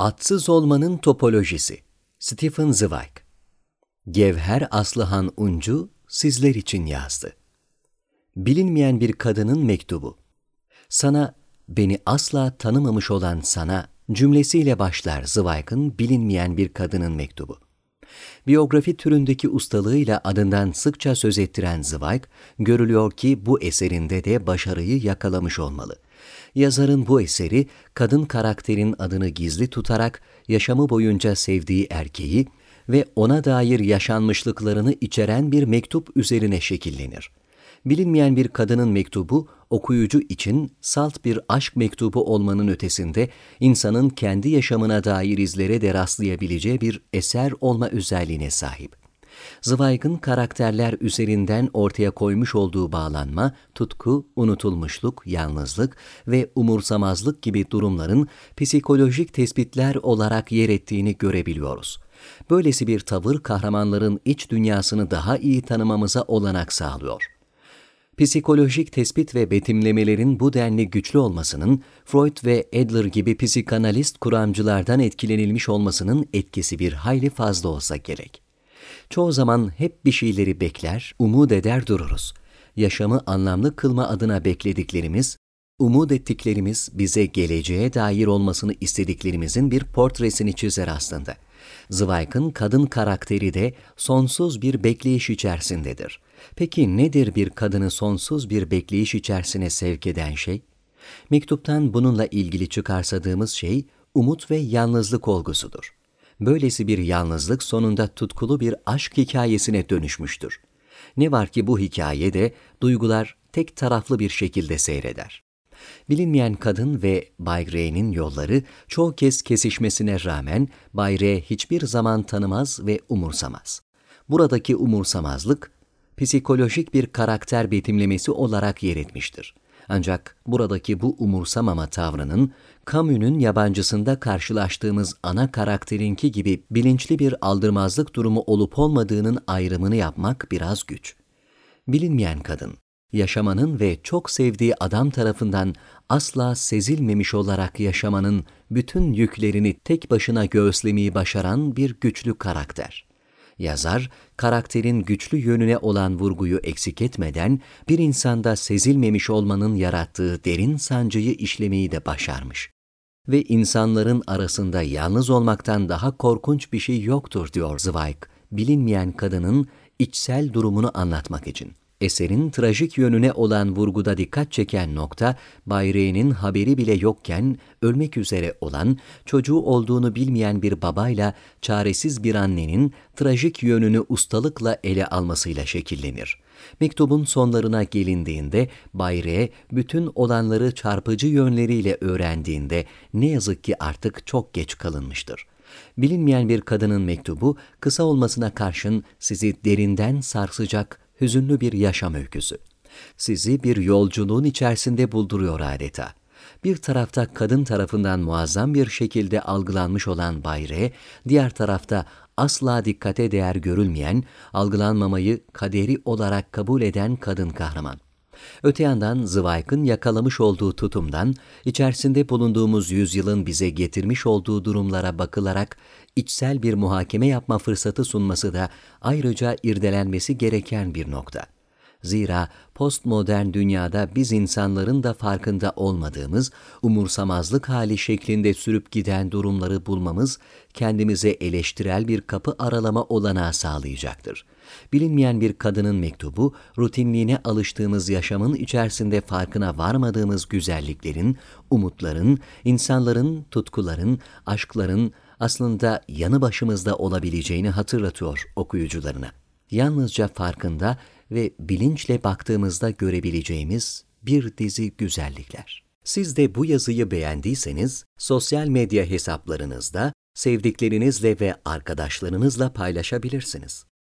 Atsız olmanın topolojisi Stephen Zweig Gevher Aslıhan Uncu sizler için yazdı. Bilinmeyen bir kadının mektubu. Sana, beni asla tanımamış olan sana cümlesiyle başlar Zweig'ın bilinmeyen bir kadının mektubu. Biyografi türündeki ustalığıyla adından sıkça söz ettiren Zweig, görülüyor ki bu eserinde de başarıyı yakalamış olmalı. Yazarın bu eseri, kadın karakterin adını gizli tutarak yaşamı boyunca sevdiği erkeği ve ona dair yaşanmışlıklarını içeren bir mektup üzerine şekillenir. Bilinmeyen bir kadının mektubu, okuyucu için salt bir aşk mektubu olmanın ötesinde insanın kendi yaşamına dair izlere de rastlayabileceği bir eser olma özelliğine sahip. Zweig'ın karakterler üzerinden ortaya koymuş olduğu bağlanma, tutku, unutulmuşluk, yalnızlık ve umursamazlık gibi durumların psikolojik tespitler olarak yer ettiğini görebiliyoruz. Böylesi bir tavır kahramanların iç dünyasını daha iyi tanımamıza olanak sağlıyor. Psikolojik tespit ve betimlemelerin bu denli güçlü olmasının, Freud ve Adler gibi psikanalist kuramcılardan etkilenilmiş olmasının etkisi bir hayli fazla olsa gerek. Çoğu zaman hep bir şeyleri bekler, umut eder dururuz. Yaşamı anlamlı kılma adına beklediklerimiz, umut ettiklerimiz bize geleceğe dair olmasını istediklerimizin bir portresini çizer aslında. Zweig'ın kadın karakteri de sonsuz bir bekleyiş içerisindedir. Peki nedir bir kadını sonsuz bir bekleyiş içerisine sevk eden şey? Mektuptan bununla ilgili çıkarsadığımız şey umut ve yalnızlık olgusudur. Böylesi bir yalnızlık sonunda tutkulu bir aşk hikayesine dönüşmüştür. Ne var ki bu hikayede duygular tek taraflı bir şekilde seyreder. Bilinmeyen kadın ve Bay Rey'nin yolları çoğu kez kesişmesine rağmen Bay Rey hiçbir zaman tanımaz ve umursamaz. Buradaki umursamazlık, psikolojik bir karakter betimlemesi olarak yer etmiştir. Ancak buradaki bu umursamama tavrının Camus'un yabancısında karşılaştığımız ana karakterinki gibi bilinçli bir aldırmazlık durumu olup olmadığının ayrımını yapmak biraz güç. Bilinmeyen kadın, yaşamanın ve çok sevdiği adam tarafından asla sezilmemiş olarak yaşamanın bütün yüklerini tek başına göğüslemeyi başaran bir güçlü karakter. Yazar, karakterin güçlü yönüne olan vurguyu eksik etmeden bir insanda sezilmemiş olmanın yarattığı derin sancıyı işlemeyi de başarmış. Ve insanların arasında yalnız olmaktan daha korkunç bir şey yoktur diyor Zweig, bilinmeyen kadının içsel durumunu anlatmak için. Eserin trajik yönüne olan vurguda dikkat çeken nokta, Bayre'nin haberi bile yokken ölmek üzere olan, çocuğu olduğunu bilmeyen bir babayla çaresiz bir annenin trajik yönünü ustalıkla ele almasıyla şekillenir. Mektubun sonlarına gelindiğinde Bayre bütün olanları çarpıcı yönleriyle öğrendiğinde ne yazık ki artık çok geç kalınmıştır. Bilinmeyen bir kadının mektubu kısa olmasına karşın sizi derinden sarsacak hüzünlü bir yaşam öyküsü. Sizi bir yolculuğun içerisinde bulduruyor adeta. Bir tarafta kadın tarafından muazzam bir şekilde algılanmış olan Bayre, diğer tarafta asla dikkate değer görülmeyen, algılanmamayı kaderi olarak kabul eden kadın kahraman. Öte yandan Zweig'ın yakalamış olduğu tutumdan, içerisinde bulunduğumuz yüzyılın bize getirmiş olduğu durumlara bakılarak içsel bir muhakeme yapma fırsatı sunması da ayrıca irdelenmesi gereken bir nokta. Zira postmodern dünyada biz insanların da farkında olmadığımız umursamazlık hali şeklinde sürüp giden durumları bulmamız kendimize eleştirel bir kapı aralama olanağı sağlayacaktır. Bilinmeyen bir kadının mektubu, rutinliğine alıştığımız yaşamın içerisinde farkına varmadığımız güzelliklerin, umutların, insanların, tutkuların, aşkların aslında yanı başımızda olabileceğini hatırlatıyor okuyucularına. Yalnızca farkında ve bilinçle baktığımızda görebileceğimiz bir dizi güzellikler. Siz de bu yazıyı beğendiyseniz sosyal medya hesaplarınızda sevdiklerinizle ve arkadaşlarınızla paylaşabilirsiniz.